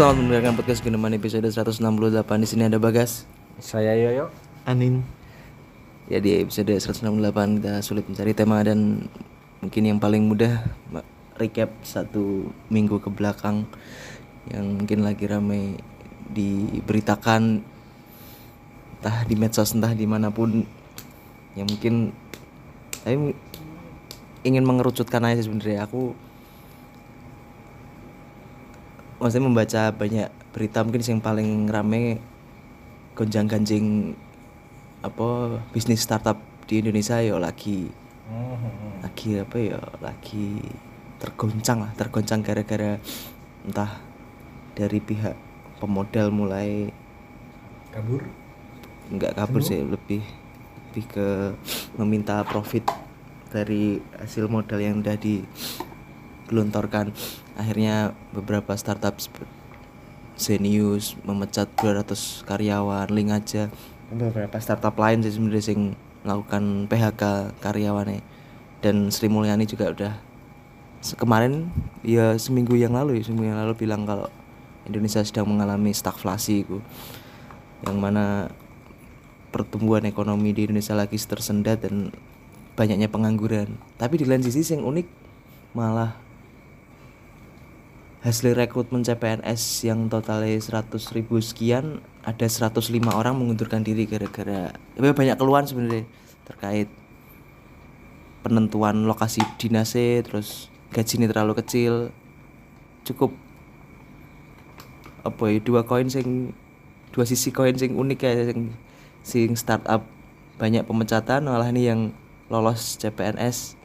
Selamat mendengarkan podcast Geneman episode 168 Di sini ada Bagas. Saya Yoyo. Anin. Ya di episode 168 kita sulit mencari tema dan mungkin yang paling mudah recap satu minggu ke belakang yang mungkin lagi ramai diberitakan entah di medsos entah di mana pun yang mungkin saya ingin mengerucutkan aja sebenarnya. Aku maksudnya membaca banyak berita mungkin yang paling rame gonjang ganjing apa bisnis startup di Indonesia ya lagi lagi apa ya lagi tergoncang lah tergoncang gara-gara entah dari pihak pemodal mulai Kabur. nggak kabur sih lebih lebih ke meminta profit dari hasil modal yang udah digelontorkan. Akhirnya beberapa startup Zenius memecat 200 karyawan link aja. Beberapa startup lain sih sebenarnya sing melakukan PHK karyawannya. Dan Sri Mulyani juga udah kemarin ya seminggu yang lalu ya seminggu yang lalu bilang kalau Indonesia sedang mengalami stagflasi itu yang mana pertumbuhan ekonomi di Indonesia lagi tersendat dan banyaknya pengangguran. Tapi di lain sisi yang unik malah hasil rekrutmen CPNS yang totalnya 100 ribu sekian ada 105 orang mengundurkan diri gara-gara ya banyak keluhan sebenarnya terkait penentuan lokasi dinasnya terus gaji ini terlalu kecil. Cukup apa ya dua koin sing dua sisi koin sing unik ya sing sing startup. Banyak pemecatan malah ini yang lolos CPNS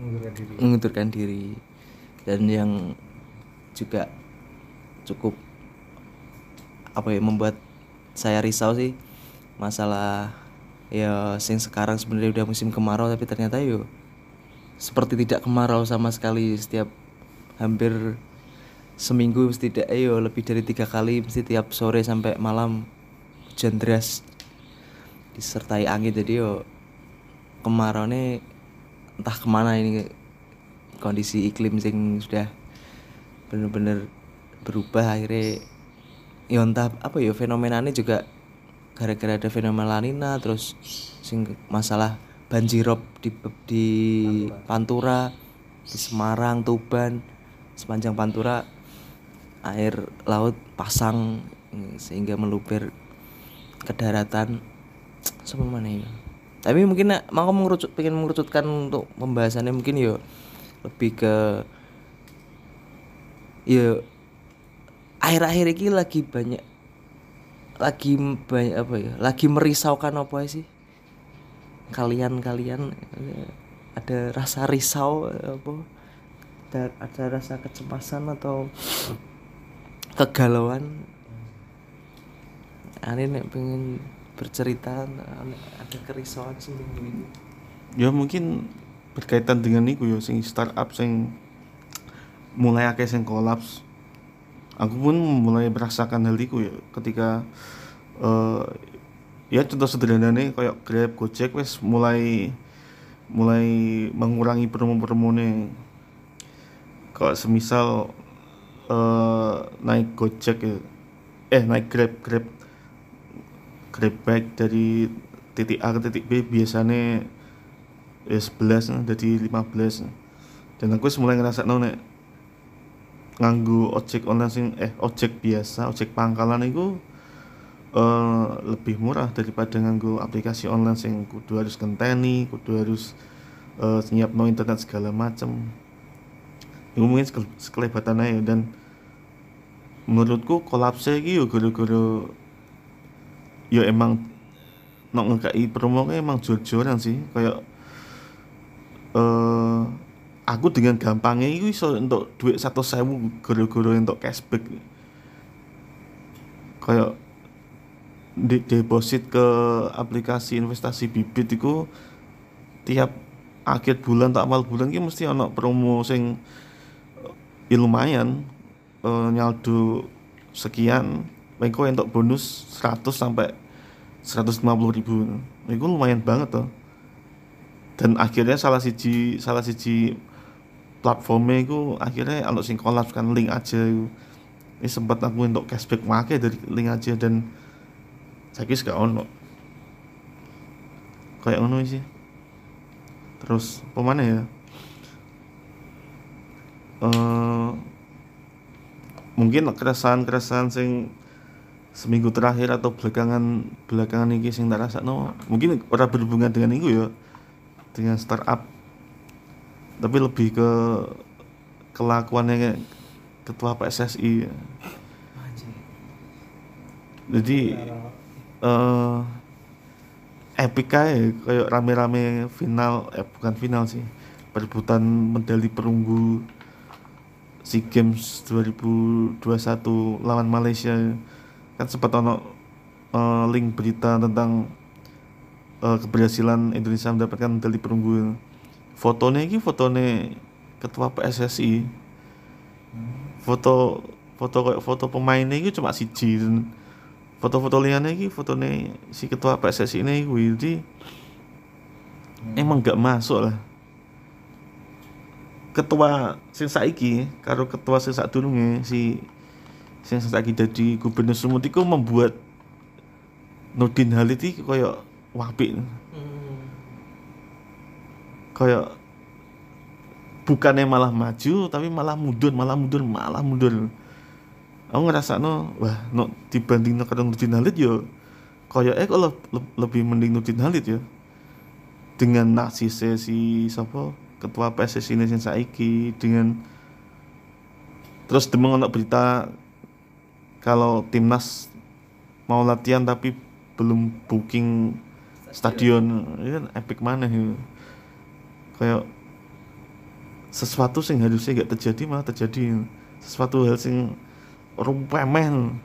Mengundurkan diri. mengundurkan diri. Dan yang juga cukup apa ya membuat saya risau sih. Masalah ya sing sekarang sebenarnya udah musim kemarau tapi ternyata yo seperti tidak kemarau sama sekali. Setiap hampir seminggu mesti tidak ayo lebih dari tiga kali mesti tiap sore sampai malam hujan deras disertai angin. Jadi yo kemarau nih entah ke mana ini kondisi iklim sing sudah bener-bener berubah akhirnya. Ya apa ya fenomenanya juga gara-gara ada fenomena lanina terus sing masalah banjirop di di Pantura di Semarang Tuban sepanjang Pantura air laut pasang mm, sehingga meluber ke daratan. Sama mana ya? Tapi mungkin mau mengerucut pengen mengerucutkan untuk pembahasannya mungkin yo lebih ke yo akhir-akhir ini lagi banyak lagi banyak apa ya lagi merisaukan apa sih? Kalian-kalian eh, ada rasa risau apa? Ada, ada rasa kecemasan atau kegalauan? Aneh nek pengen bercerita ada kerisauan seminggu ini. Ya mungkin berkaitan dengan iku ya sing startup sing mulai akeh sing kolaps. Aku pun mulai merasakan hal itu ya ketika eh ya contoh sederhananya kayak Grab, Gojek wes mulai mulai mengurangi promo-promone. Kalau semisal eh naik Gojek ya, eh naik Grab, Grab Grab bike dari titik A ke titik B biasanya ya 11 nah, jadi 15 dan aku mulai ngerasa nek nganggu ojek online sing eh ojek biasa ojek pangkalan itu eh lebih murah daripada nganggu aplikasi online sing kudu harus ngenteni kudu harus nyiap no internet segala macem. Itu mungkin sekele- sekelebatan aja. Dan menurutku kolapsnya iki yo gara-gara yo emang nok ngekai promo emang jor-joran sih. Kayak eh aku dengan gampangnya itu iso untuk duit satu sewu goro-goro untuk cashback. Kayak di deposit ke aplikasi investasi bibit itu tiap akhir bulan tak awal bulan ki mesti ono promo sing eh, ya lumayan eh, nyaldo sekian. Mengko untuk bonus 100 sampai 150 ribu. Itu lumayan banget tuh dan akhirnya salah siji salah siji platformnya itu akhirnya kalau sing collab kan link aja ini sempat aku untuk cashback make dari link aja dan saya kira gak ono. Kayak ono sih. Terus pemana ya? Eh mungkin keresahan-keresahan sing seminggu terakhir atau belakangan belakangan ini sing tak rasa no. Mungkin orang berhubungan dengan itu ya. Dengan startup tapi lebih ke kelakuannya ketua PSSI jadi eh epic aja kayak rame-rame final eh bukan final sih perebutan medali perunggu SEA Games 2021 lawan Malaysia. Kan sempat ono eh, link berita tentang eh, keberhasilan Indonesia mendapatkan medali perunggu fotonya ini fotonya ketua PSSI foto foto kayak foto pemainnya itu cuma siji. Dan foto-foto liane fotone si ketua PSSI ini kuwi. Jadi emang gak masuk lah. Ketua sing saiki karo ketua sing sadurunge si sing saiki dadi gubernur Sumut iku membuat Nurdin Halid iki koyo wapik koyo bukannya malah maju tapi malah mundur malah mundur malah mundur. Aku ngerasa no wah no dibanding karo Nurdin Halid yo koyo eh kok le- le- lebih mending Nurdin Halid ya dengan narsisnya si siapa? Ketua PSSI ini sing saiki dengan terus demeng ono berita kalau timnas mau latihan tapi belum booking stadion. ini kan epic mana ya kayak sesuatu sing harusnya gak terjadi malah terjadi. Sesuatu hal sing rumpemeh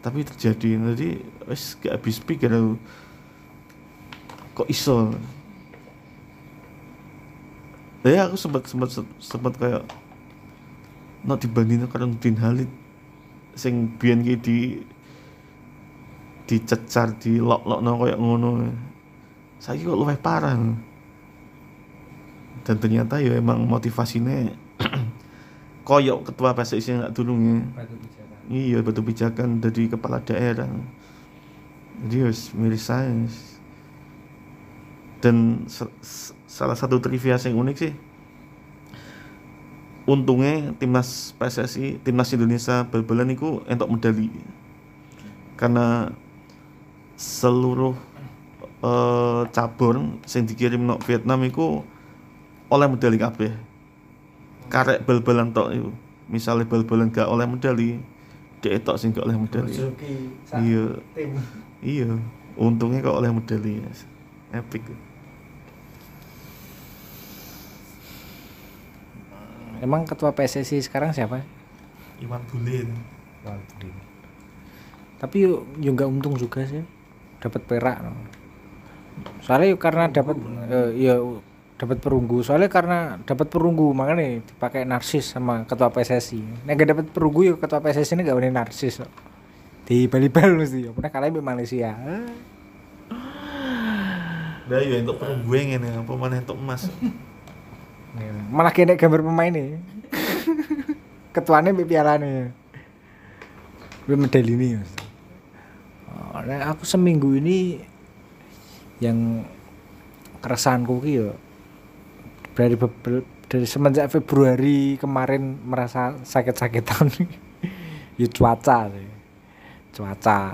tapi terjadi. Jadi wis gak habis pikir kok iso? Ya aku sempat sempat sempat kayak no dibandingin karo Nurdin Halid. Sing biyen ki di dicecar di lok lok kayak ngono. Saya kok luwih parah dan ternyata ya emang motivasinya koyok ketua PSSI nggak bicara. iya batu pijakan dari kepala daerah. Jadi harus mirip sains dan salah satu trivia yang unik sih untungnya timnas PSSI timnas Indonesia bal-balan itu entuk medali. Karena seluruh eh, cabur yang dikirim no Vietnam itu oleh medali kabeh. Karek bal-balan tok itu misalnya bal-balan gak oleh medali dia tok sing gak oleh medali iya. iya. Untungnya kok oleh medali epic. Emang ketua PSSI sekarang siapa? Iwan Bule Waduh. Tapi yuk yuk nggak untung juga sih. Dapat perak. Soalnya yuk karena dapat eh, ya dapat perunggu. Soalnya karena dapat perunggu makanya dipakai narsis sama ketua PSSI. Nek gak dapat perunggu yuk ketua PSSI ini gak boleh narsis. no. Di Bali-Bali mesti. Pernah kalah di Malaysia. Dah ya untuk perunggu ngene apa mana untuk emas Malah kene gambar pemain nih. Ketuanya mbek pialane. Mbek medali ini. Mas. Oh, nah, aku seminggu ini yang keresahanku ki yo dari dari semenjak Februari kemarin merasa sakit-sakitan. Ya cuaca sih. cuaca.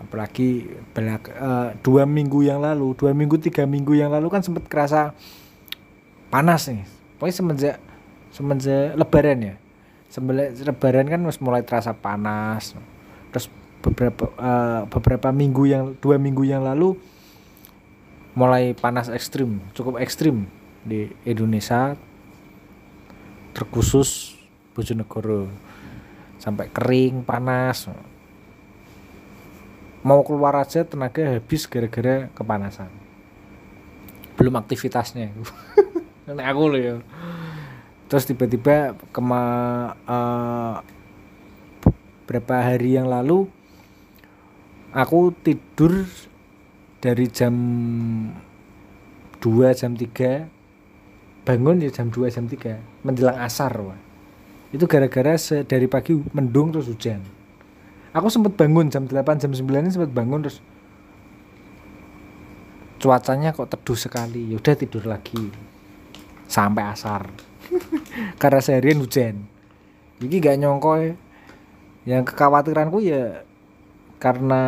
Apalagi belak eh, dua minggu yang lalu dua minggu tiga minggu yang lalu kan sempat kerasa panas nih. Pokoknya semenjak semenjak lebaran ya. Semenjak lebaran kan wis mulai terasa panas. Terus beberapa eh, beberapa minggu yang dua minggu yang lalu mulai panas ekstrim cukup ekstrim di Indonesia terkhusus Bojonegoro. Sampai kering panas. Mau keluar aja tenaga habis gara-gara kepanasan. Belum aktivitasnya. Nek aku loh ya. Terus tiba-tiba kema eh, beberapa hari yang lalu aku tidur dari jam 2 jam 3 bangun ya jam 2 jam 3 menjelang asar wah itu gara-gara dari pagi mendung terus hujan. Aku sempat bangun jam 8 jam 9 ini sempat bangun terus. Cuacanya kok teduh sekali. Yaudah tidur lagi. Sampai asar. Karena seharian hujan. Ini gak nyongko ya. yang kekhawatiranku ya karena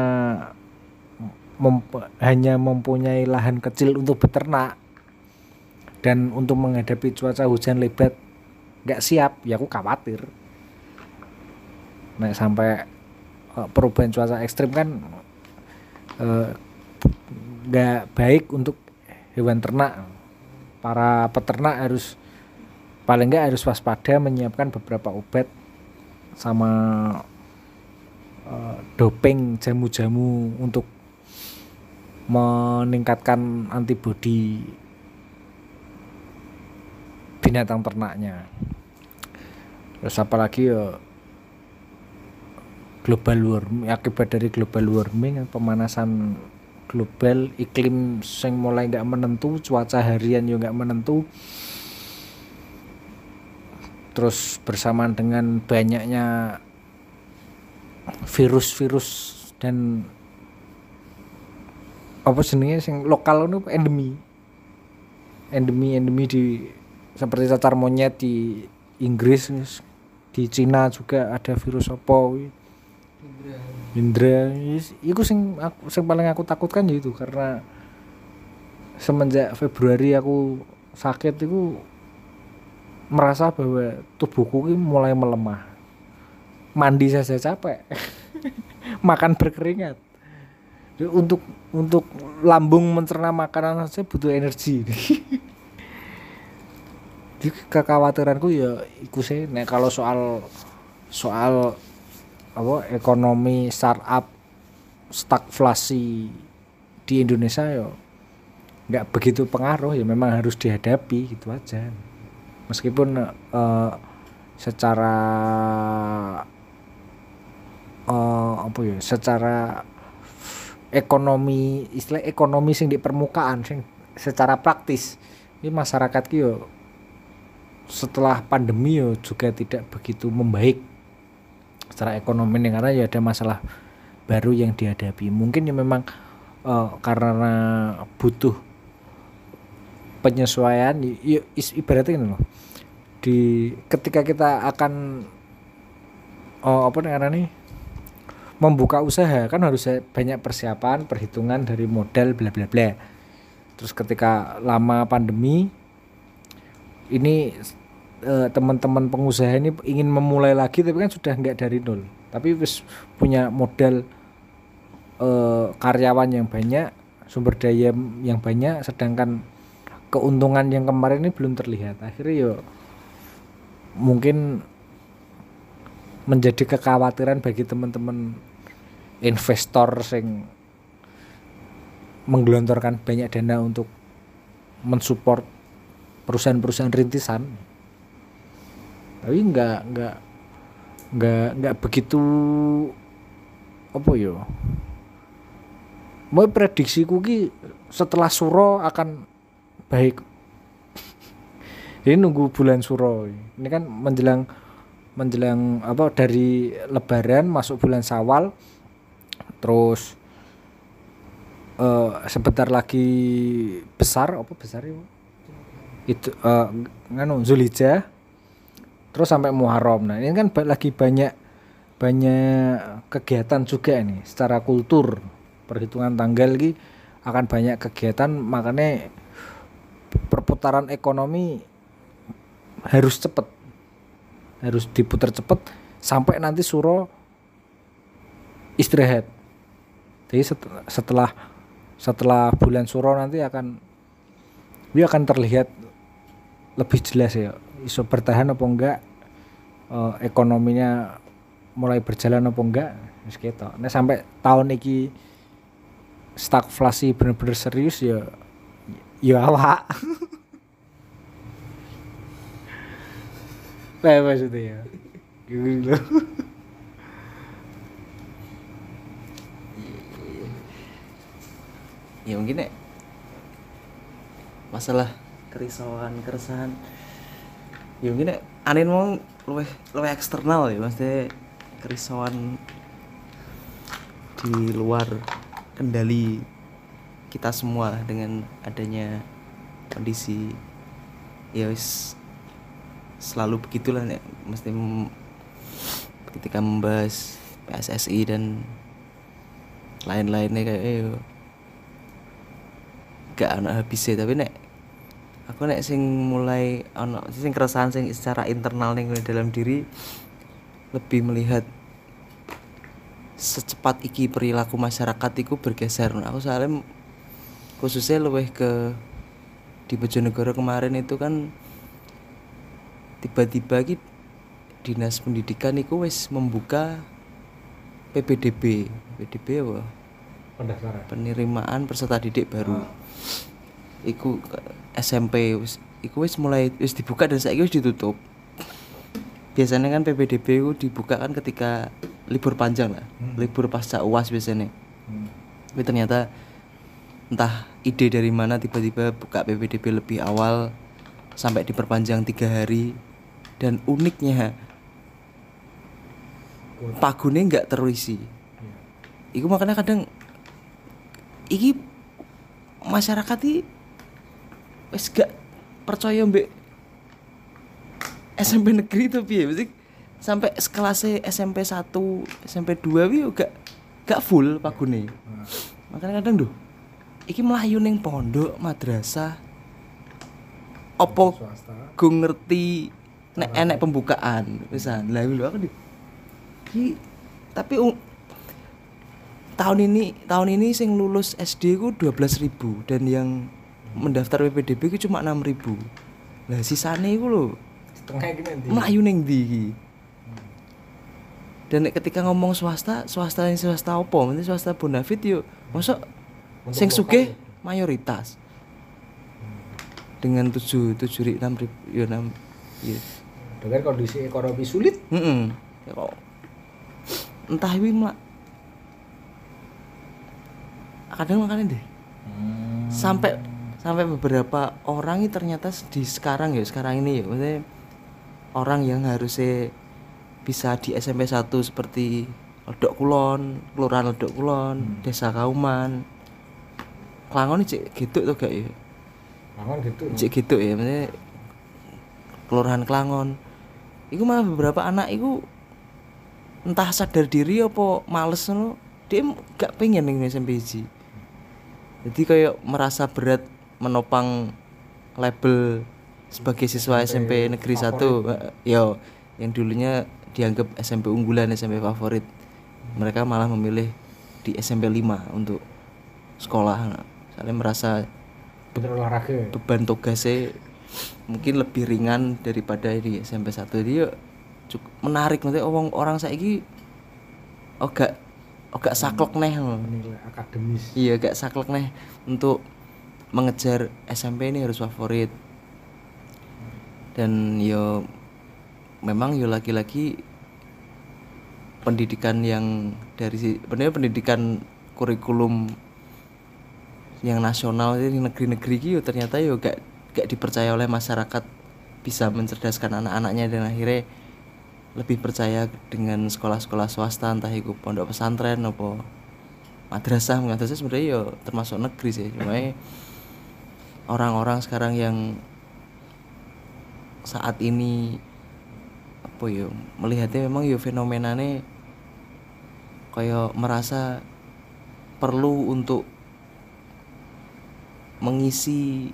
mem- hanya mempunyai lahan kecil untuk beternak dan untuk menghadapi cuaca hujan lebat nggak siap ya aku khawatir. Nah sampai eh, perubahan cuaca ekstrim kan eh, nggak baik untuk hewan ternak. Para peternak harus paling nggak harus waspada menyiapkan beberapa obat sama eh, doping jamu-jamu untuk meningkatkan antibodi binatang ternaknya. Terus apalagi ya global warming akibat dari global warming pemanasan global iklim sing mulai nggak menentu cuaca harian juga nggak menentu. Terus bersamaan dengan banyaknya virus-virus dan apa jenenge sing lokal itu endemi. Endemi endemi di seperti cacar monyet di Inggris di Cina juga ada virus apa kuwi. Indra. Iku sing aku sing paling aku takutkan ya itu karena semenjak Februari aku sakit itu merasa bahwa tubuhku ini mulai melemah. Mandi saja capek. Makan berkeringat. Untuk untuk lambung mencerna makanan saja butuh energi Jadi kekhawatiranku ya iku sih nek kalau soal soal apa ekonomi startup stagflasi di Indonesia ya nggak begitu pengaruh ya memang harus dihadapi gitu aja. Meskipun eh, secara eh, apa ya secara ekonomi istilah ekonomi sing di permukaan sing secara praktis ini masyarakat ki yo setelah pandemi yo juga tidak begitu membaik secara ekonomi nih karena ya ada masalah baru yang dihadapi. Mungkin ya memang eh, karena butuh penyesuaian y- y- is- ibaratnya ini loh. Di ketika kita akan oh, apa namanya nih? Membuka usaha kan harus banyak persiapan perhitungan dari modal bla bla bla. Terus ketika lama pandemi ini eh, teman-teman pengusaha ini ingin memulai lagi tapi kan sudah nggak dari nol. Tapi wis punya modal eh, karyawan yang banyak sumber daya yang banyak sedangkan keuntungan yang kemarin ini belum terlihat. Akhirnya yo mungkin menjadi kekhawatiran bagi teman-teman investor sing menggelontorkan banyak dana untuk mensupport perusahaan-perusahaan rintisan. Tapi nggak nggak nggak nggak begitu apa yo mau prediksi ki setelah suro akan baik. Jadi nunggu bulan suro. Ini kan menjelang menjelang apa dari lebaran masuk bulan sawal terus eh sebentar lagi besar apa besar itu itu eh, nganu Zulhijjah terus sampai Muharram. Nah ini kan lagi banyak banyak kegiatan juga ini. Secara kultur perhitungan tanggal ini akan banyak kegiatan. Makanya perputaran ekonomi harus cepet harus diputar cepet sampai nanti suro istirahat. Jadi set- setelah setelah bulan suro nanti akan dia akan terlihat lebih jelas ya iso bertahan apa enggak eh, ekonominya mulai berjalan apa enggak wis ketok. Nah sampai tahun iki stagflasi bener-bener serius ya ya awak Lah maksudnya ya. Gitu. ya mungkin ya masalah kerisauan keresahan. Ya mungkin ya anin mau luwih luwih eksternal ya maksudnya kerisauan di luar kendali kita semua dengan adanya kondisi ya wis selalu begitulah nek mesti ketika membahas PSSI dan lain-lainnya kayak eh, gak ana habisnya. Tapi nek aku nek sing mulai ono sing keresahan sing secara internal ning dalam diri lebih melihat secepat iki perilaku masyarakat iku bergeser. Aku soalnya khususnya lebih ke di Bojonegoro kemarin itu kan tiba-tiba ki dinas pendidikan iku wis membuka PPDB PPDB apa? Pendaftaran. Penerimaan peserta didik baru iku SMP wis iku wis mulai wis dibuka dan saiki wis ditutup. Biasanya kan PPDB itu dibuka kan ketika libur panjang lah libur pasca uas biasanya. Hmm. tapi ternyata entah ide dari mana tiba-tiba buka PPDB lebih awal sampai diperpanjang tiga hari dan uniknya pagune nggak terisi. Iku makanya kadang iki masyarakat iki wis gak percaya mbek SMP negeri itu piye? Mesti sampai sekelas SMP 1, SMP 2 wi gak gak full pagune. Makanya kadang duh iki melayu ning pondok madrasah. Opo gue ngerti nek enek pembukaan? Misalnya lah lho aku di Ki, tapi ung- tahun ini tahun ini sing lulus SD ku 12.000 dan yang mendaftar PPDB ku cuma 6.000 lah sisane iku lho. Setengah ini nanti melayu ning ndi iki? Dan ketika ngomong swasta swasta yang swasta opo nanti swasta bonafit yo masuk sing sugih itu. mayoritas. Dengan tujuh tujuh ribu enam ribu ya enam ya dengan kondisi ekonomi sulit. Mm-mm. Ya kok. Entah wi mak. Kadang makanya deh sampai sampai beberapa orang ini ternyata di sekarang ya sekarang ini ya maksudnya orang yang harusnya bisa di SMP 1 seperti Ledok Kulon, Kelurahan Ledok Kulon, Desa Kauman. Klangon ini cek gitu tuh gak ya? Mangan gitu Cek gitu ya, maksudnya Kelurahan Klangon. Iku malah beberapa anak iku entah sadar diri apa males ngono, dia gak pengen ning SMP. Jadi kayak merasa berat menopang label sebagai siswa SMP Negeri 1. Yo, yang dulunya dianggap SMP unggulan, SMP favorit. Mereka malah memilih di SMP 5 untuk sekolah. Soalnya merasa olahraga beban tugasnya mungkin lebih ringan daripada di SMP 1 dia cukup menarik nanti orang orang saiki oh gak oh gak saklek neh akademis iya gak saklek neh untuk mengejar SMP ini harus favorit. Dan yo memang yo lagi-lagi pendidikan yang dari sebenarnya pendidikan kurikulum yang nasional ini negeri-negeri gitu ternyata yo gak gak dipercaya oleh masyarakat bisa mencerdaskan anak-anaknya dan akhirnya lebih percaya dengan sekolah-sekolah swasta entah itu pondok pesantren apa madrasah. Madrasah sebenarnya yo termasuk negeri sih. Cuma orang-orang sekarang yang saat ini apa yo melihatnya memang yo fenomenanya kayak merasa perlu untuk mengisi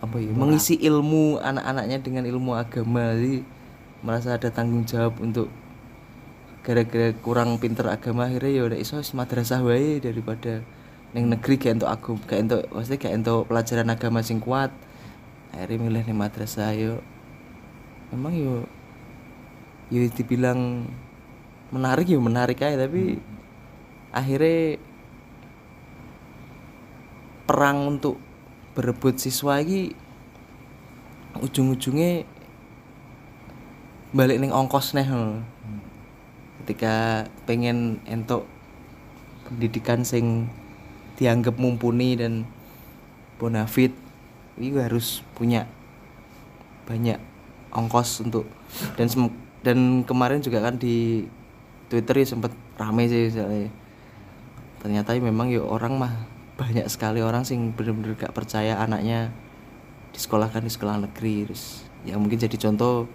apa ya mengisi ilmu anak-anaknya dengan ilmu agama. Jadi merasa ada tanggung jawab untuk gara-gara kurang pinter agama akhirnya ya udah iso madrasah wae daripada neng negeri kayak untuk aku kayak untuk maksudnya kayak untuk pelajaran agama sing kuat akhirnya milih nih madrasah yo. Memang yo yo dibilang menarik yo menarik aja tapi akhirnya perang untuk berebut siswa lagi ujung-ujungnya balik neng ongkos nih lho. ketika pengen entuk pendidikan sing dianggap mumpuni dan bonafit itu harus punya banyak ongkos untuk dan dan kemarin juga kan di Twitter ya sempet rame sih misalnya. Ternyata ya memang ya orang mah banyak sekali orang sing bener-bener gak percaya anaknya disekolahkan di sekolah negeri. Terus ya mungkin jadi contoh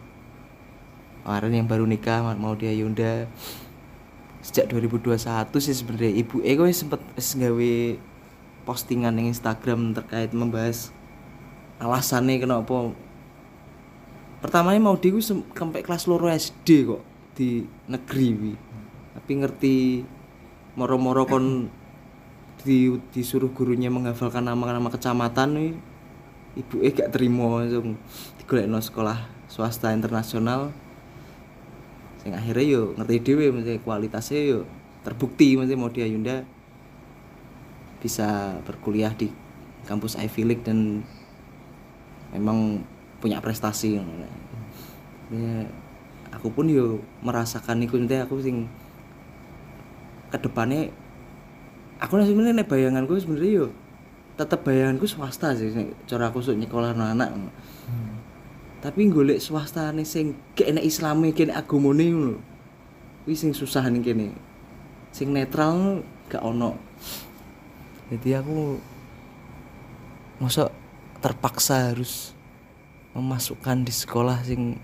kemarin yang baru nikah Ma- mau dia Yunda sejak 2021 sih sebenarnya. Ibu Eko sempet wis gawe postingan di Instagram terkait membahas alasannya kenapa pertamanya mau di sampai kelas loro SD kok di negeri wi. tapi ngerti moro-moro kon di, disuruh gurunya menghafalkan nama-nama kecamatan wi ibu eh gak terima langsung. Digolekno sekolah swasta internasional sing akhirnya yo ngerti dhewe mesti kualitasnya yo terbukti mesti mau dia Yunda bisa berkuliah di kampus Ivy League dan memang punya prestasi ya, aku pun yo merasakan iku nanti aku sing ke depannya aku sebenarnya bayanganku sebenarnya yo tetep bayanganku swasta sih cara aku sok nyekolah anak tapi golek swasta nih sing gak enak islami kene agamane ngono kuwi sing susah nih kene. Sing netral gak ono. Jadi aku masa terpaksa harus memasukkan di sekolah sing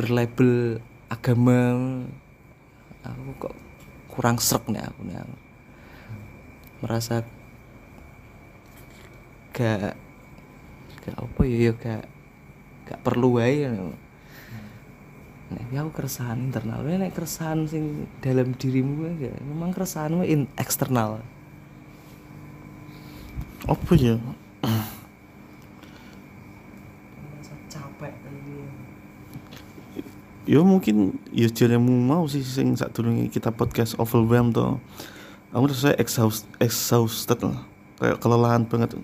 berlabel agama. Aku kok kurang serp nih aku nih aku. merasa gak gak apa ya ya gak gak perlu wae Nek aku keresahan internal, nek keresahan sing dalam dirimu ya memang keresahanmu in eksternal. apa ya? Capek ya mungkin ya jaremu mau sih sing saat kita podcast overwhelmed tuh aku rasa exhaust exhausted lah. Kayak kelelahan banget.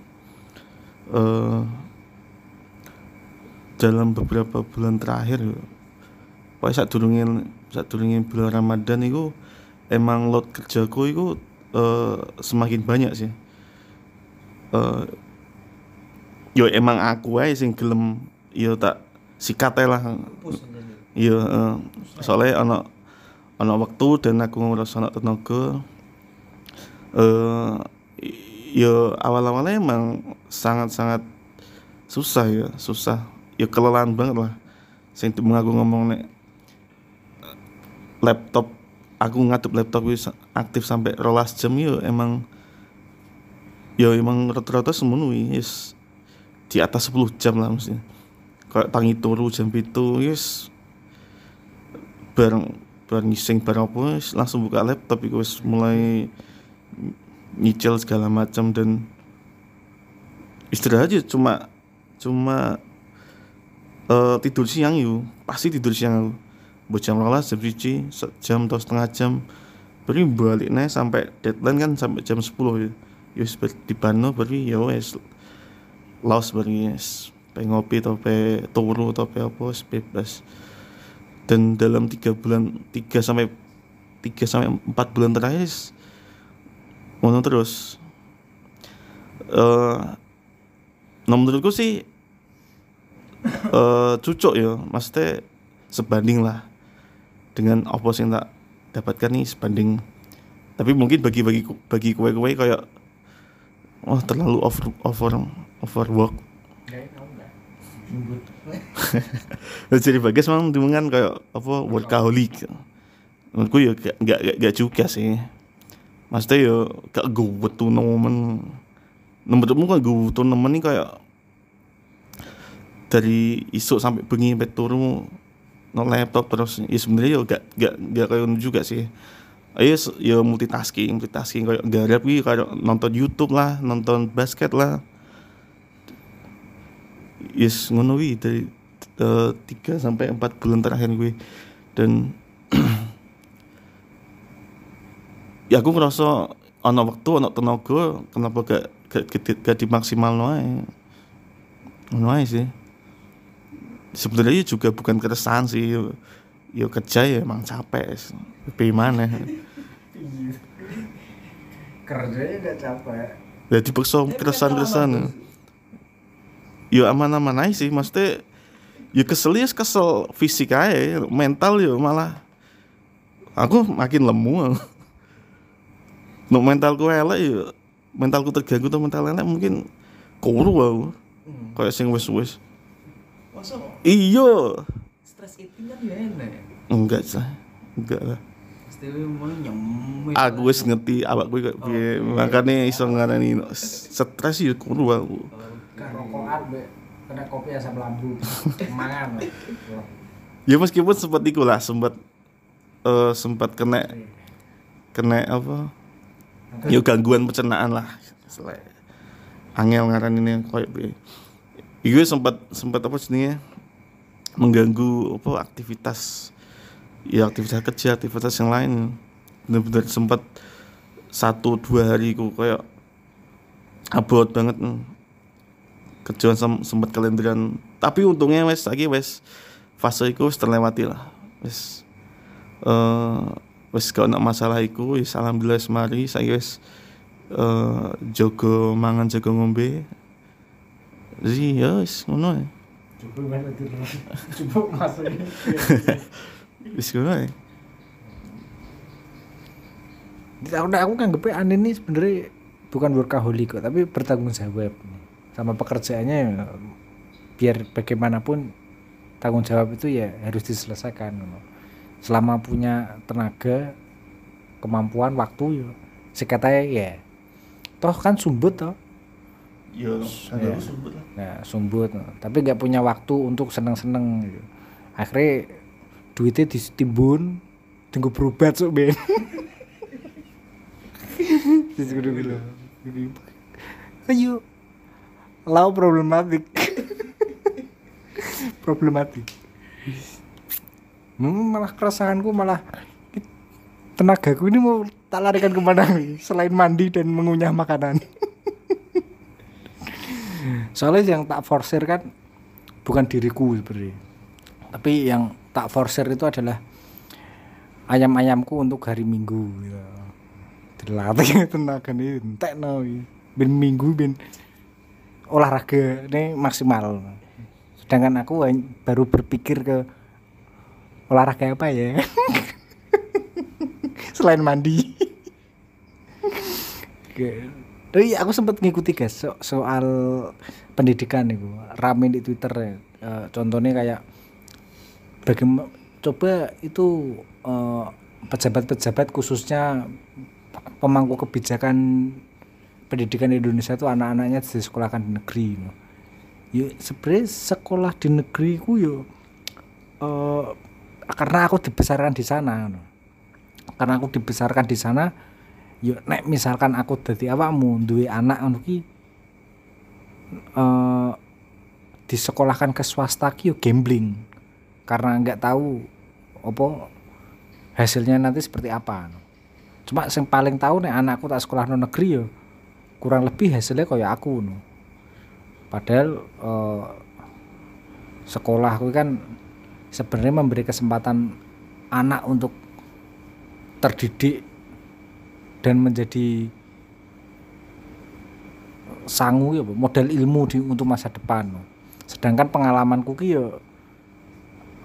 Eh dalam beberapa bulan terakhir ya pokoknya saat durungin saat durungin bulan Ramadan itu emang load kerjaku itu eh, semakin banyak sih eh yo emang aku aja sing gelem yo tak sikat lah Iya, eh, soalnya ana ana waktu dan aku ngerasa ana tenaga. Eh ya awal-awalnya emang sangat-sangat susah ya, susah. Ya kelelahan banget lah. Sing timbang aku ngomong nek laptop aku ngadep laptop wis aktif sampai rolas jam yo emang ya emang rata-rata semono wis di atas 10 jam lah mesti. Kayak tangi turu jam itu wis bareng bareng ngising bareng apa wis langsung buka laptop iku wis mulai nyicil segala macam dan istirahat aja cuma cuma eh, tidur siang yuk pasti tidur siang aku. Buat jam rolas jam se- jam atau setengah jam. Baru balik nih sampai deadline kan sampai jam 10 ya. Ya wis ber- di Bano baru ya wes laos baru wis pe ngopi atau pe turu atau pe apa bebas. Dan dalam tiga bulan tiga sampai tiga sampai empat bulan terakhir ngono terus. Nah menurutku sih eh cucuk ya maksudnya sebanding lah dengan apa yang tak dapatkan nih sebanding. Tapi mungkin bagi bagi bagi kue kue kayak wah terlalu over over overwork. Jadi bagas memang dengan kayak apa workaholic. Menurutku ya gak gak gak, gak juga sih. Maksudnya ya gak gue tuh nomen menurutmu kan gue tuh nemen nih kayak dari isuk sampai bengi sampai turu no laptop terus. Ya sebenarnya ya gak gak gak kayak juga sih. Ayo ya multitasking, multitasking kayak garap gitu kayak nonton YouTube lah, nonton basket lah. Yes, ngono wi dari eh, tiga sampai empat bulan terakhir gue dan ya aku ngerasa ana waktu ana tenaga kenapa gak gak, gak, gak dimaksimal ngono ae sih sebenarnya juga bukan keresahan sih. Yo, yo kerja ya emang capek tapi mana? Kerjanya udah capek. Ya dipaksa keresahan keresahan yo aman-aman aja sih maksudnya ya kesel ya kesel fisik aja mental yo malah. Aku makin lemu. No mentalku elek yo mentalku terganggu tuh mental elek mungkin kuru aku. Kayak sing wis wis Masa iya. Stress eating kan ya enak. enggak sih enggak lah. Aku wis ngerti awak gue kayak piye. Makanya iso ngarani stres ya kuru aku Rokokan be kena kopi asam lambung. Mangan. ya meskipun sempat iku lah sempat eh sempat kena kena apa? Ya gangguan pencernaan lah. Angel ngaran ini koyo piye Iku sempat sempat apa jenenge mengganggu apa aktivitas. Ya aktivitas kerja aktivitas yang lain. Bener-bener sempat satu dua hari ku kayak abot banget. Kerjaan sem- sempat kalenderan tapi untungnya wes lagi wes fase iku wis terlewati lah wis eh wis gak ono masalah iku wis alhamdulillah wis mari. Saya wis eh jogo mangan jago ngombe jadi ya wis ngono ae. Coba mana tidur. Coba masuk. wis ngono ae. aku aku kan gue Ane ini sebenarnya bukan workaholic kok tapi bertanggung jawab sama pekerjaannya ya, biar bagaimanapun tanggung jawab itu ya harus diselesaikan selama punya tenaga kemampuan waktu ya sekatanya ya toh kan sumbut toh Ya, Ya. sebut lah. nah sumbut. Tapi nggak punya waktu untuk seneng-seneng gitu. akhirnya duitnya ditimbun tunggu berobat sok ben. Bilang, ayo. Lau problematik. Problematik. Hmm, malah keresahanku malah tenagaku ini mau tak larikan ke mana selain mandi dan mengunyah makanan soalnya yang tak forsir kan bukan diriku sebenarnya tapi yang tak forsir itu adalah ayam-ayamku untuk hari minggu ya. dilatih tenaga nih entek no ben minggu ben olahraga ini maksimal sedangkan aku baru berpikir ke olahraga apa ya selain mandi. Tapi aku sempat ngikuti guys so- soal pendidikan itu rame di Twitter ya. Eh, contohnya kayak bagaimana coba itu eh, pejabat-pejabat khususnya pemangku kebijakan pendidikan di Indonesia itu anak-anaknya disekolahkan di negeri. no. Ya sebenarnya sekolah di negeri ku yo eh, karena aku dibesarkan di sana. no. Karena aku dibesarkan di sana, yo nek misalkan aku dadi awakmu duwe anak ngono ki eh disekolahkan ke swasta ki yo gambling karena nggak tahu apa hasilnya nanti seperti apa cuma yang paling tahu nek anakku tak sekolah no negeri yo kurang lebih hasilnya kayak aku no. padahal eh, sekolah aku kan sebenarnya memberi kesempatan anak untuk terdidik dan menjadi sangu ya Bu, modal ilmu di untuk masa depan. Sedangkan pengalamanku ki ya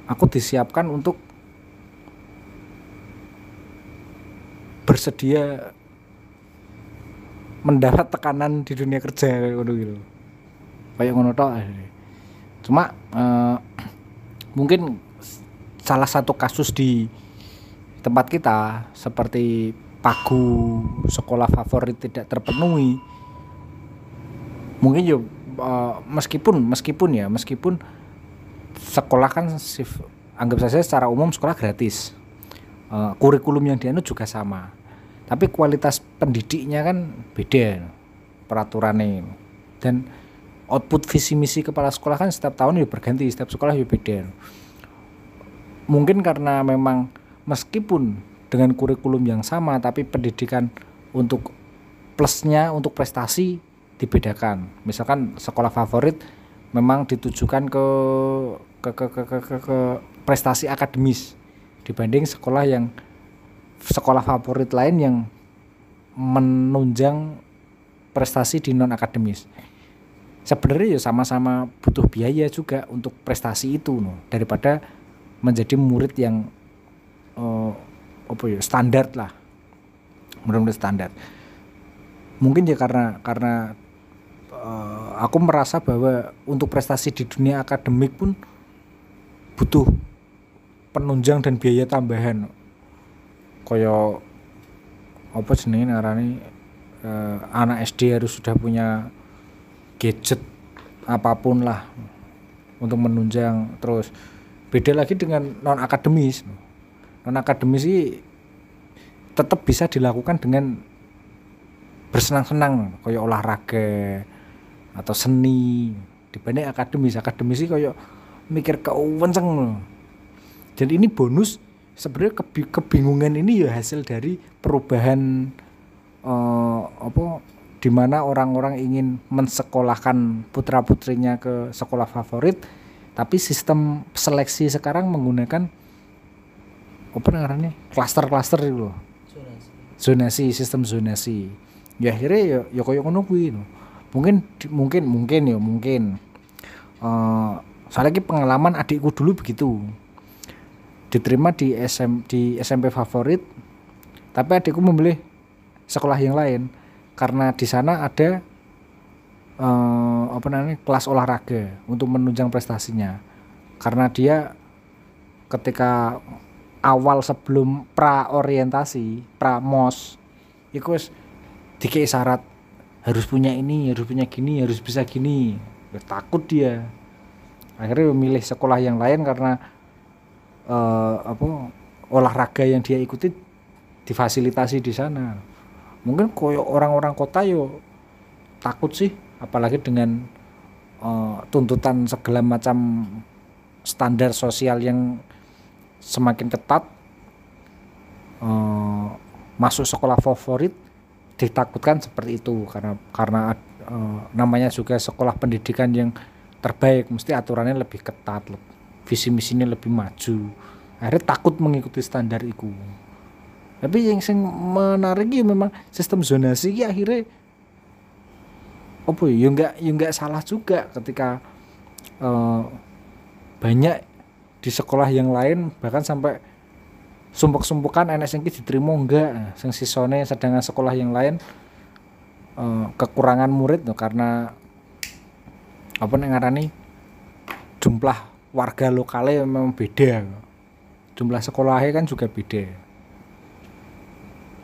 aku disiapkan untuk bersedia mendapat tekanan di dunia kerja ngono gitu. Kayak ngono cuma eh, mungkin salah satu kasus di tempat kita seperti pagu sekolah favorit tidak terpenuhi mungkin yo eh, meskipun meskipun ya meskipun sekolah kan anggap saja secara umum sekolah gratis. Eh, kurikulum yang dianut juga sama. Tapi kualitas pendidiknya kan beda peraturannya. Dan output visi misi kepala sekolah kan setiap tahun ya berganti setiap sekolah ya beda. Mungkin karena memang meskipun dengan kurikulum yang sama tapi pendidikan untuk plusnya untuk prestasi dibedakan. Misalkan sekolah favorit memang ditujukan ke ke ke ke, ke, ke- ke prestasi akademis dibanding sekolah yang sekolah favorit lain yang menunjang prestasi di non akademis sebenarnya ya sama-sama butuh biaya juga untuk prestasi itu daripada menjadi murid yang eh, apa ya standar lah. Benar-benar standar. Mungkin ya karena karena eh, aku merasa bahwa untuk prestasi di dunia akademik pun butuh penunjang dan biaya tambahan. Kaya apa jenenge ngarani eh, anak SD harus sudah punya gadget apa pun lah untuk menunjang terus. Beda lagi dengan non akademis non akademis sih tetap bisa dilakukan dengan bersenang-senang kayak olahraga atau seni. Dibanding akademis akademis sih kayak mikir kewenceng dan ini bonus sebenarnya kebi- kebingungan ini ya hasil dari perubahan eh, apa di mana orang-orang ingin mensekolahkan putra putrinya ke sekolah favorit tapi sistem seleksi sekarang menggunakan apa namanya klaster-klaster itu loh. Zonasi sistem zonasi. Ya akhirnya ya ya koyo ngono kuwi mungkin mungkin mungkin ya mungkin. Eh soalnya pengalaman adikku dulu begitu. Diterima di SM di SMP favorit tapi adikku memilih sekolah yang lain. Karena di sana ada eh, apa namanya kelas olahraga untuk menunjang prestasinya. Karena dia ketika awal sebelum pra orientasi pra mos itu wis dikei syarat harus punya ini harus punya gini harus bisa gini. Ya, takut dia. Akhirnya memilih sekolah yang lain karena eh, apa olahraga yang dia ikuti difasilitasi di sana. Mungkin koyo orang-orang kota yo takut sih apalagi dengan eh, tuntutan segala macam standar sosial yang semakin ketat eh, masuk sekolah favorit ditakutkan seperti itu. Karena karena eh, namanya juga sekolah pendidikan yang terbaik. Mesti aturannya lebih ketat visi misinya lebih maju. Akhirnya takut mengikuti standar itu. Tapi yang sing menarik ya memang sistem zonasi ini akhirnya apa ya ya enggak ya enggak salah juga ketika eh, banyak di sekolah yang lain bahkan sampai sumpuk-sumpukan enek sing diterima enggak. Sing sisone sedangkan sekolah yang lain eh, kekurangan murid no, karena apa nih ngarani jumlah warga lokalnya memang beda. Jumlah sekolahnya kan juga beda.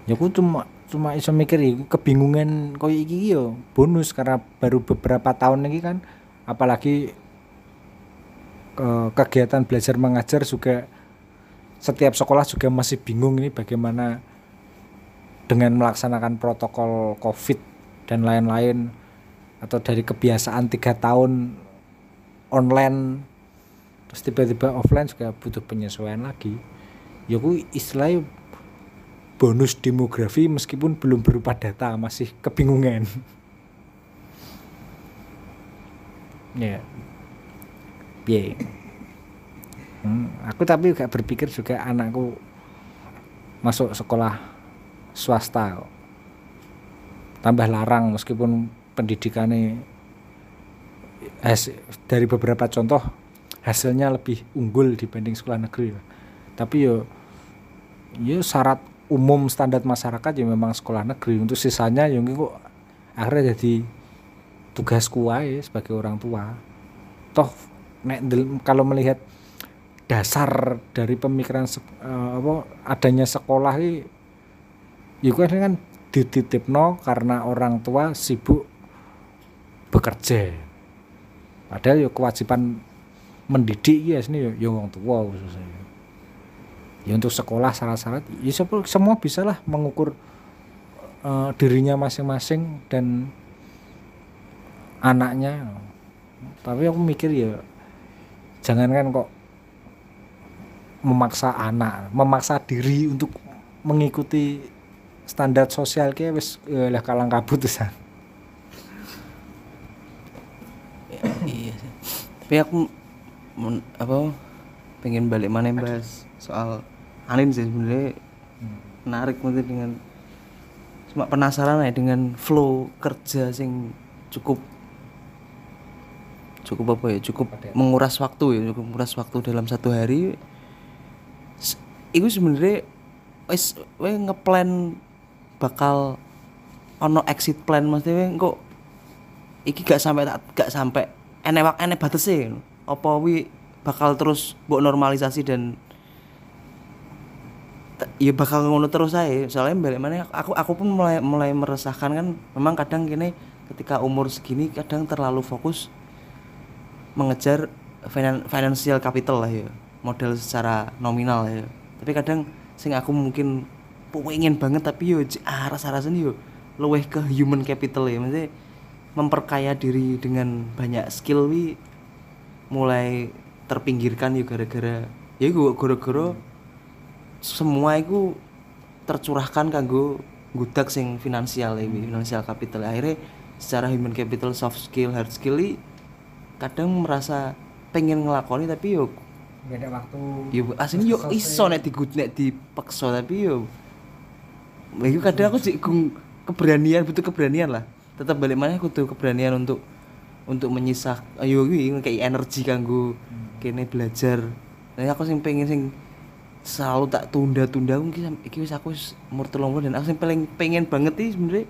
Ya aku cuma cuma iso mikir ya, kebingungan koyo iki yo bonus karena baru beberapa tahun ini kan apalagi kegiatan belajar mengajar juga setiap sekolah juga masih bingung ini bagaimana dengan melaksanakan protokol covid dan lain-lain atau dari kebiasaan tiga tahun online terus tiba-tiba offline juga butuh penyesuaian lagi. Ya ku istilahnya bonus demografi meskipun belum berupa data masih kebingungan. Ya piye Hmm, aku tapi gak berpikir juga anakku masuk sekolah swasta tambah larang meskipun pendidikannya has- dari beberapa contoh hasilnya lebih unggul dibanding sekolah negeri. Tapi yo yo syarat umum standar masyarakat ya memang sekolah negeri. Untuk sisanya yang kok akhirnya jadi tugasku aja sebagai orang tua. Toh nek kalau melihat dasar dari pemikiran eh, apa adanya sekolah ini ya kan dititipno karena orang tua sibuk bekerja. Padahal ya kewajiban mendidik ya sini ya, ya wong tua khususnya. Ya untuk sekolah syarat-syarat ya semua- semua bisa lah mengukur eh, dirinya masing-masing dan anaknya. Tapi aku mikir ya jangankan kok memaksa anak memaksa diri untuk mengikuti standar sosial kayak wis eh, lah kalang kabut tuh iya sih tapi aku men- apa pengen balik mana bahas soal Anin sih sebenarnya menarik mungkin dengan cuma penasaran ya dengan flow kerja sing cukup cukup apa ya cukup Padat. menguras waktu ya cukup menguras waktu dalam satu hari. Itu sebenarnya wis we ngeplan bakal ono exit plan mesti we kok iki gak sampai tak gak sampai enek wak enek batese apa wi bakal terus mbok normalisasi dan ya bakal ngono terus saya soalnya balik mana aku aku pun mulai mulai meresahkan kan memang kadang gini ketika umur segini kadang terlalu fokus mengejar finan- financial capital lah ya. Modal secara nominal ya. Tapi kadang sing aku mungkin pengen banget tapi yo j- ah rasa rasanya yo luweh ke human capital ya. Maksudnya memperkaya diri dengan banyak skill wi mulai terpinggirkan yo gara-gara ya gue gara-gara semua itu tercurahkan kanggo gudak sing finansial ya finansial capital. Akhirnya secara human capital soft skill hard skill kadang merasa pengen ngelakoni tapi yo beda waktu. yo aslinya yo iso nek digut nek dipaksa tapi yo itu kadang aku sih gung- keberanian butuh keberanian lah. Tetap balik mana aku tuh keberanian untuk untuk menyisah ayo gue kayak energi kanggo kene belajar. Nah aku sing pengen sing selalu tak tunda-tunda mungkin iki wis aku umur 30 dan aku sing paling pengen banget sih sebenarnya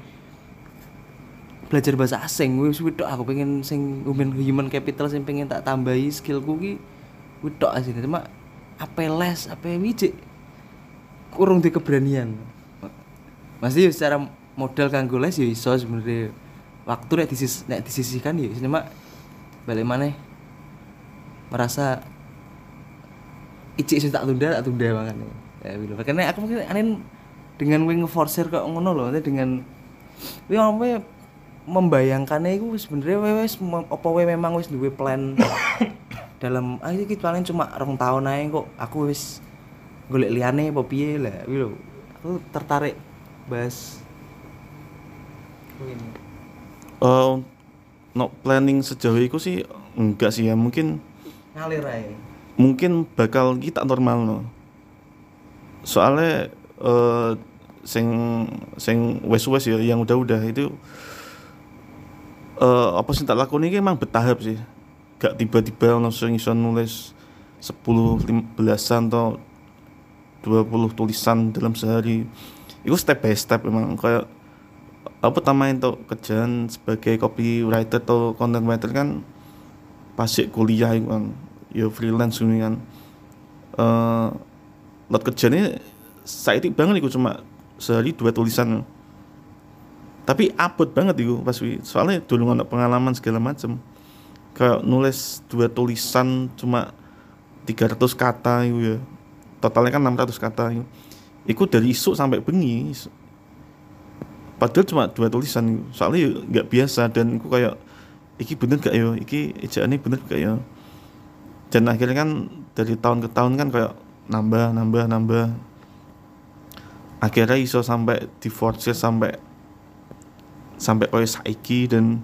belajar bahasa asing. Wis wedok aku pengen sing human human capital sing pengen tak tambahi skillku ki wedok asine. Cuma apa les apa wijik kurang di keberanian. Masih secara modal kanggo les ya iso sebenarnya. Waktu nek disis nek disisihkan ya cuma balik mana merasa icik sih tak tunda tak tunda makanya ya gitu. Karena aku mungkin aneh dengan wing forcer kok ngono loh dengan wing apa membayangkannya itu sebenarnya we wis mem- apa we memang wis duwe plan dalam ah iki paling cuma rong tahun aja kok aku wis golek liane apa piye lah lho aku tertarik bahas. Eh, no planning sejauh itu sih enggak sih ya mungkin ngalir aja mungkin bakal kita normal no soalnya eh sing sing wes wes ya yang udah udah itu eh apa sih tak lakoni ini emang bertahap sih. Gak tiba-tiba langsung iso nulis 10 15-an atau 20 tulisan dalam sehari. Itu step by step emang kayak apa pertama itu kerjaan sebagai copywriter atau content writer kan pasti kuliah itu kan ya freelance ini kan. Eh lot kerjanya saya banget itu cuma sehari dua tulisan tapi abot banget itu pas wi. soalnya dulu nggak pengalaman segala macam kayak nulis dua tulisan cuma 300 kata itu ya. Totalnya kan 600 kata itu itu dari isu sampai bengi padahal cuma dua tulisan itu. soalnya ya nggak biasa dan aku kayak iki bener gak yo iki ejaannya bener gak yo dan akhirnya kan dari tahun ke tahun kan kayak nambah nambah nambah. Akhirnya iso sampai di sampai sampai kayak saiki dan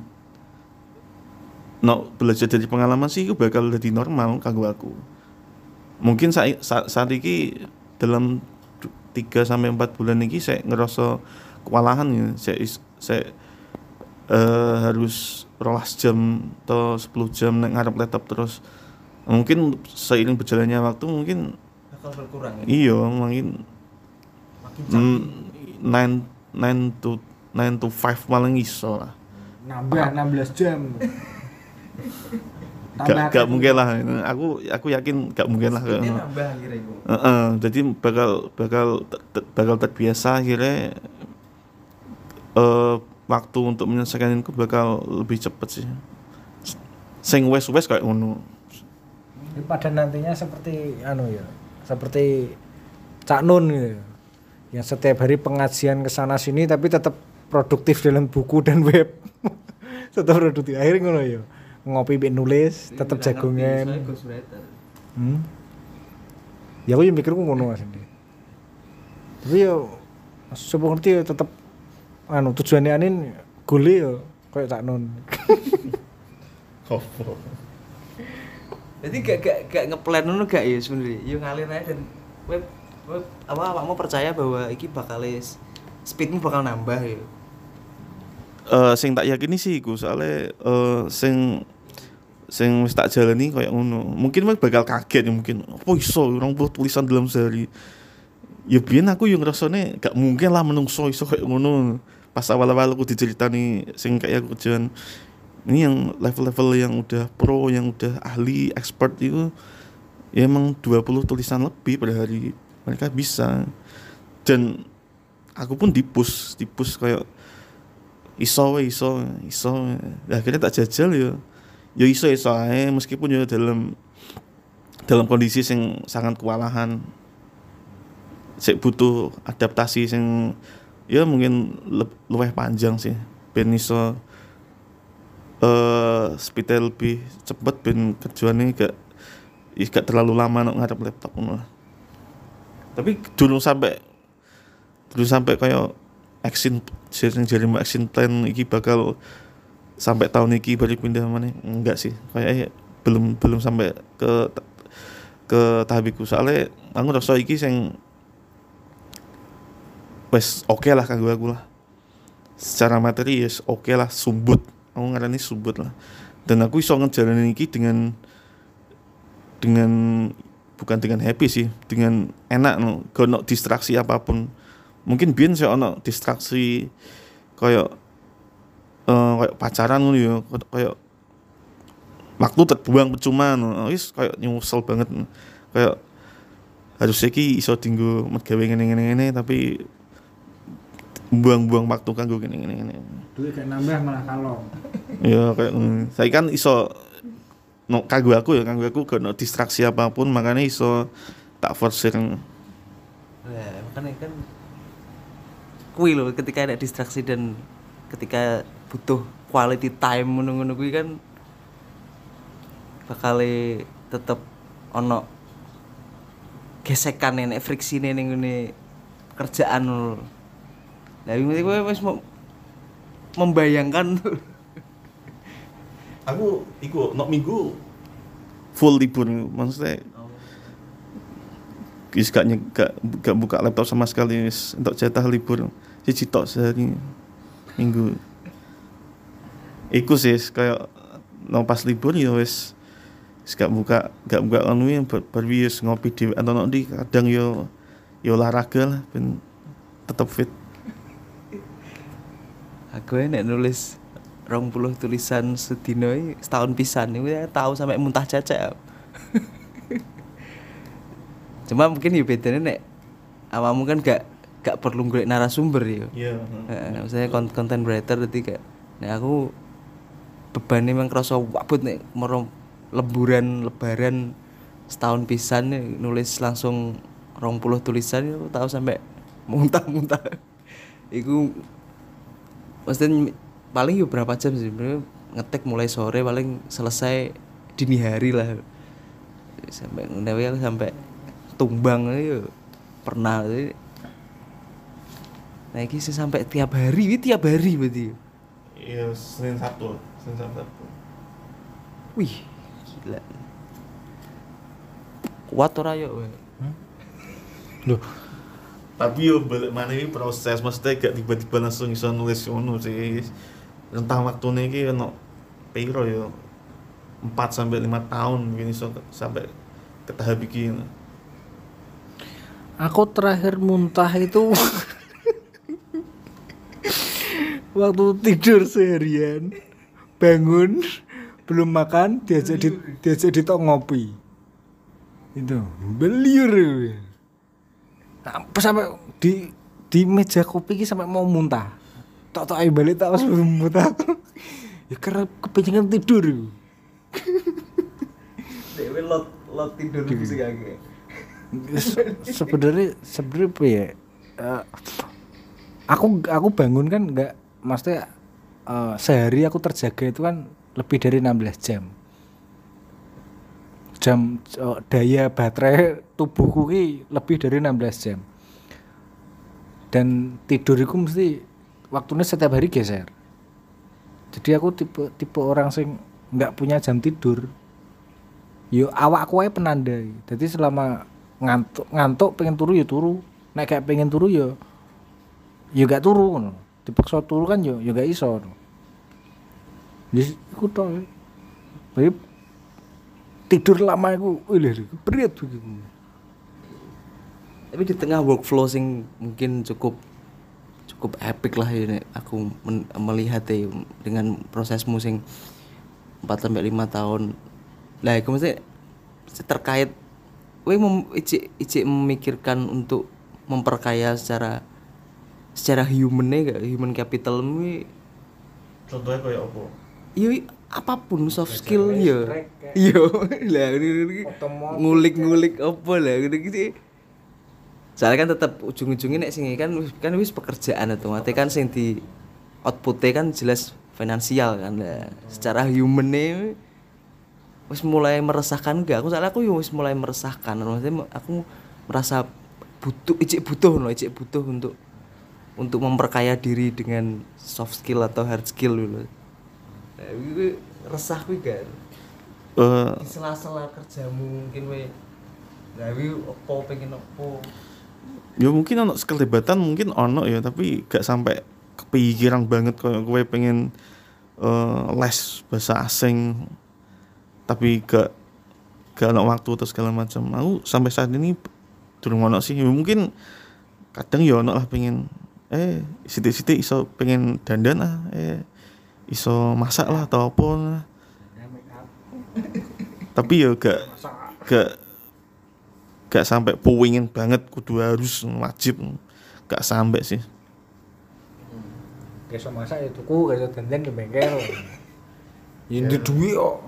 no belajar dari pengalaman sih itu bakal jadi normal kanggo aku. Mungkin saat saat, saat ini dalam 3 sampai 4 bulan ini saya ngerasa kewalahan ya. Saya saya eh, harus rolas jam atau 10 jam nek ngarep laptop terus. Mungkin seiring berjalannya waktu mungkin bakal berkurang ya? Iya mungkin makin mm, nine nine to nine to five paling iso lah. Nambah 16 jam. Gak gak mungkin lah. aku aku yakin gak mungkin lah. Itu Heeh, jadi bakal bakal bakal terbiasa akhirnya eh waktu untuk menyelesaikan itu bakal lebih cepet sih. Sing wes wes kayak ngono. Pada nantinya seperti anu ya, seperti Cak Nun gitu. Yang setiap hari pengajian ke sana sini tapi tetap produktif dalam buku dan web. tetap produktif. Akhirnya ngono ya. Ngopi mbek nulis, tetap jagongan. Hmm. Ya aku yang mikirku ngono Mas. Andi. Tapi ya sebuah ngerti ya tetap anu tujuannya anin gole ya kayak Cak Nun. jadi gak gak gak ngeplan dulu gak ya sebenarnya yo ngalir aja dan web web apa awakmu percaya bahwa iki bakal speedmu bakal nambah ya Eh sing tak yakini sih iku soalnya eh sing sing wis tak jalani kayak ngono. Mungkin bakal kaget ya mungkin. Apa iso 20 tulisan dalam sehari. Ya biyen aku yang ngrasane gak mungkin lah menungso iso kayak ngono. Pas awal-awal aku diceritani sing kayak aku kerjaan ini yang level-level yang udah pro, yang udah ahli, expert itu ya emang 20 tulisan lebih pada hari mereka bisa dan aku pun dipus dipus kayak iso iso iso. Ya, akhirnya tak jajal ya. Ya iso iso ae meskipun ya dalam dalam kondisi yang sangat kewalahan. Sik butuh adaptasi sing ya mungkin le- luwih panjang sih. Ben iso eh speednya lebih cepet ben kerjaannya gak gak terlalu lama nak ngadep laptop ngono tapi dulu sampai dulu sampai kayak action sing jadi action plan iki bakal sampai tahun iki baru pindah mana enggak sih. Kayak belum belum sampai ke ke tahap iku. Soalnya aku rasa iki sing wes oke lah kanggo aku lah. Secara materi yes oke lah sumbut. Aku ngarani sumbut lah. Dan aku iso ngejalanin iki dengan dengan bukan dengan happy sih dengan enak no gak ono distraksi apa pun mungkin biyen sih ono distraksi kayak eh kayak pacaran ngono ya kayak waktu terbuang percuma no wis kayak nyusel banget. Kayak harusnya ki iso tinggu gawe ngene ngene ngene tapi buang-buang waktu ngene ngene ngene. Duit kayak nambah malah kalong. Ya kayak ngono. saya kan iso no kanggo aku ya kanggo aku gak ono distraksi apa pun makanya iso tak forsir. Ya, makanya kan kui loh ketika ada distraksi dan ketika butuh quality time ngono-ngono kuwi kan bakal tetep ono gesekan nek friksine ning ngene kerjaan lho. Lah iki kowe wis mau membayangkan. Aku iku nok minggu full libur maksudnya wis gak, gak, gak buka laptop sama sekali untuk jatah libur siji tok sehari minggu. Iku sih kayak no pas libur ya wis gak buka gak buka anu yang bar wis ngopi dhewe. Atau nok di kadang yo yo olahraga lah ben tetep fit. Aku nek nulis rong puluh tulisan sedino iki setahun pisan itu ya tahu sampai muntah cecek. Cuma mungkin ya bedanya nek awakmu kan gak gak perlu golek narasumber ya. iya Heeh, misalnya kon- content writer berarti kayak nek aku bebannya emang kerasa wabut nek mero lemburan lebaran setahun pisan nih, nulis langsung rong puluh tulisan ya tahu sampai muntah-muntah. Iku maksudnya paling ya berapa jam sih ngetek mulai sore paling selesai dini hari lah sampai ngewe sampai tumbang itu pernah nah ini sih sampai tiap hari ini tiap hari berarti. Iya senin sabtu. Senin sabtu wih gila. Kuat ora yo we? Loh, tapi yo balik mana ini proses? Maksudnya gak tiba-tiba langsung iso nulis ngono sih. Rentang waktunya ini ono piro yo. 4 sampai 5 tahun mungkin iso ke- sampai ke tahap iki. Aku terakhir muntah itu waktu tidur seharian bangun belum makan diajak di diajak di ngopi. Itu beliur apa sampai di di meja kopi ini sampai mau muntah. Tok tok ayo balik tak pas belum muntah. Ya karena kepengen tidur. Dewe lot lot tidur sih kagak sebenarnya sebenarnya apa ya? Eh, aku aku bangun kan nggak maksudnya eh, sehari aku terjaga itu kan lebih dari 16 jam. Jam eh, daya baterai tubuhku ki lebih dari 16 jam. Dan tiduriku mesti waktunya setiap hari geser. Jadi aku tipe tipe orang sing nggak punya jam tidur. Yo awakku ae penanda jadi selama ngantuk ngantuk pengen turu ya turu. Nek gak pengen turu ya ya gak turu ngono dipaksa turu kan yo ya gak iso. Jadi iku tok. Tapi tidur lama iku wih iku berat iku. tapi di tengah workflow sing mungkin cukup cukup epic lah ini aku men- melihat ya dengan prosesmu sing 4 sampai 5 tahun lah itu mesti terkait we mem, icik memikirkan untuk memperkaya secara secara human gak human capital we contohnya kayak apa? yo apa pun soft skill kayak- yo lah ini- ini- ngulik-ngulik apa lah gitu gitu. Soalnya kan tetap ujung-ujungnya nek sing kan kan wis pekerjaan otomatis kan sing di outputnya kan jelas finansial kan lah. Secara humannya wis mulai meresahkan enggak? Aku soalnya aku wis mulai meresahkan. Maksudnya aku merasa butuh icik butuh loh icik butuh untuk untuk memperkaya diri dengan soft skill atau hard skill dulu. Nah itu resah kuwi kan Eh, di sela-sela kerjamu mungkin we nah wi opo pengen opo? Ya mungkin ono sekelebatan mungkin ono ya tapi gak sampai kepikiran banget kayak gue pengen eh, les bahasa asing tapi gak gak ono waktu atau segala macam. Aku sampai saat ini belum ono sih. Ya mungkin kadang ya ono lah pengen eh sitik-sitik iso pengen dandan ah eh iso masak lah atau apa lah. Ya, make up. tapi ya gak gak gak sampai puingin banget kudu harus wajib gak sampai sih Besok masak ya tuku, besok dandan di bengkel. Ya di duit kok.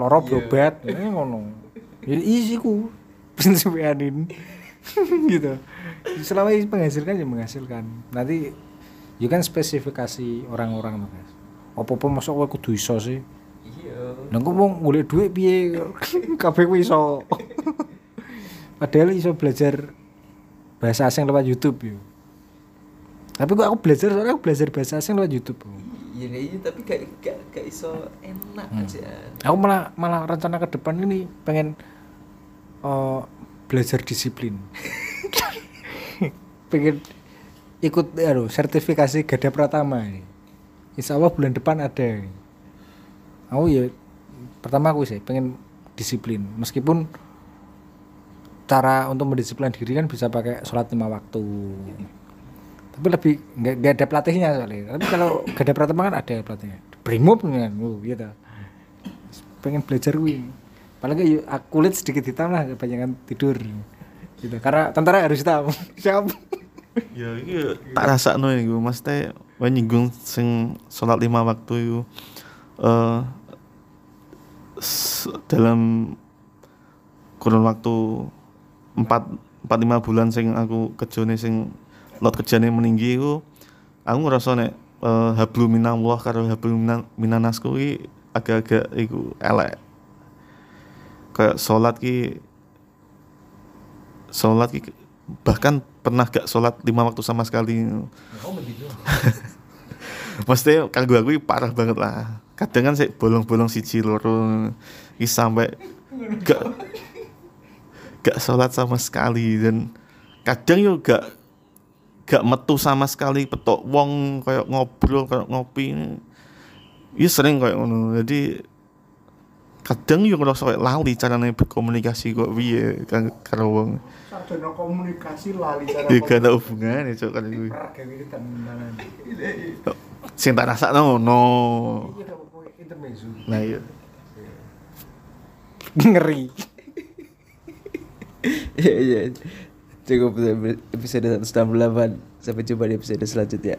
Loro berobat, ini ngono. Jadi isi ku prinsip adin. gitu. Selama ini menghasilkan ya menghasilkan. Nanti ya kan spesifikasi orang-orang tuh, Guys. Apa-apa masuk kowe kudu iso sih. iya kok mau golek duit piye? Kabeh kuwi iso. Padahal iso belajar bahasa asing lewat YouTube yo. Tapi kok aku belajar soalnya aku belajar bahasa asing lewat YouTube. Iya nih, iya tapi gak gak gak iso enak aja Aku malah malah rencana ke depan ini pengen eh, belajar disiplin. pengen ikut aduh, sertifikasi Gada Pratama ini. Insya Allah bulan depan ada. ini. Aku ya pertama aku sih pengen disiplin meskipun cara untuk mendisiplin diri kan bisa pakai sholat lima waktu tapi lebih nggak ada pelatihnya soalnya tapi kalau gak ada pratama kan ada pelatihnya brimob kan oh, gitu pengen belajar gue apalagi aku kulit sedikit hitam lah kebanyakan tidur. Gitu. Karena tentara harus hitam. Siap. Ya iki tak rasa no iku mas teh nyinggung sing sholat lima waktu itu s- dalam kurun waktu empat empat lima bulan sing aku kerjane sing lot kerjane meninggi iku aku ngerasa nek eh, hablu minallah karo hablu minan- minanas kuwi agak-agak iku elek kayak sholat ki sholat ki bahkan pernah gak sholat lima waktu sama sekali oh begitu Maksudnya kanggo aku iki parah banget lah. Kadang kan sih bolong-bolong siji loro iki sampai gak gak sholat sama sekali dan kadang yo gak gak metu sama sekali petok wong kayak ngobrol kayak ngopi Iya sering kayak ngono. Jadi kadang yo ngerasa kayak lali caranya berkomunikasi kok piye kan karo wong. Sarjana komunikasi lali cara Ya gak ada hubungannya cok kan kuwi. Gitu. Sing tak rasa no. Nah iya. ngeri iya iya cukup episode 168 sampai jumpa di episode selanjutnya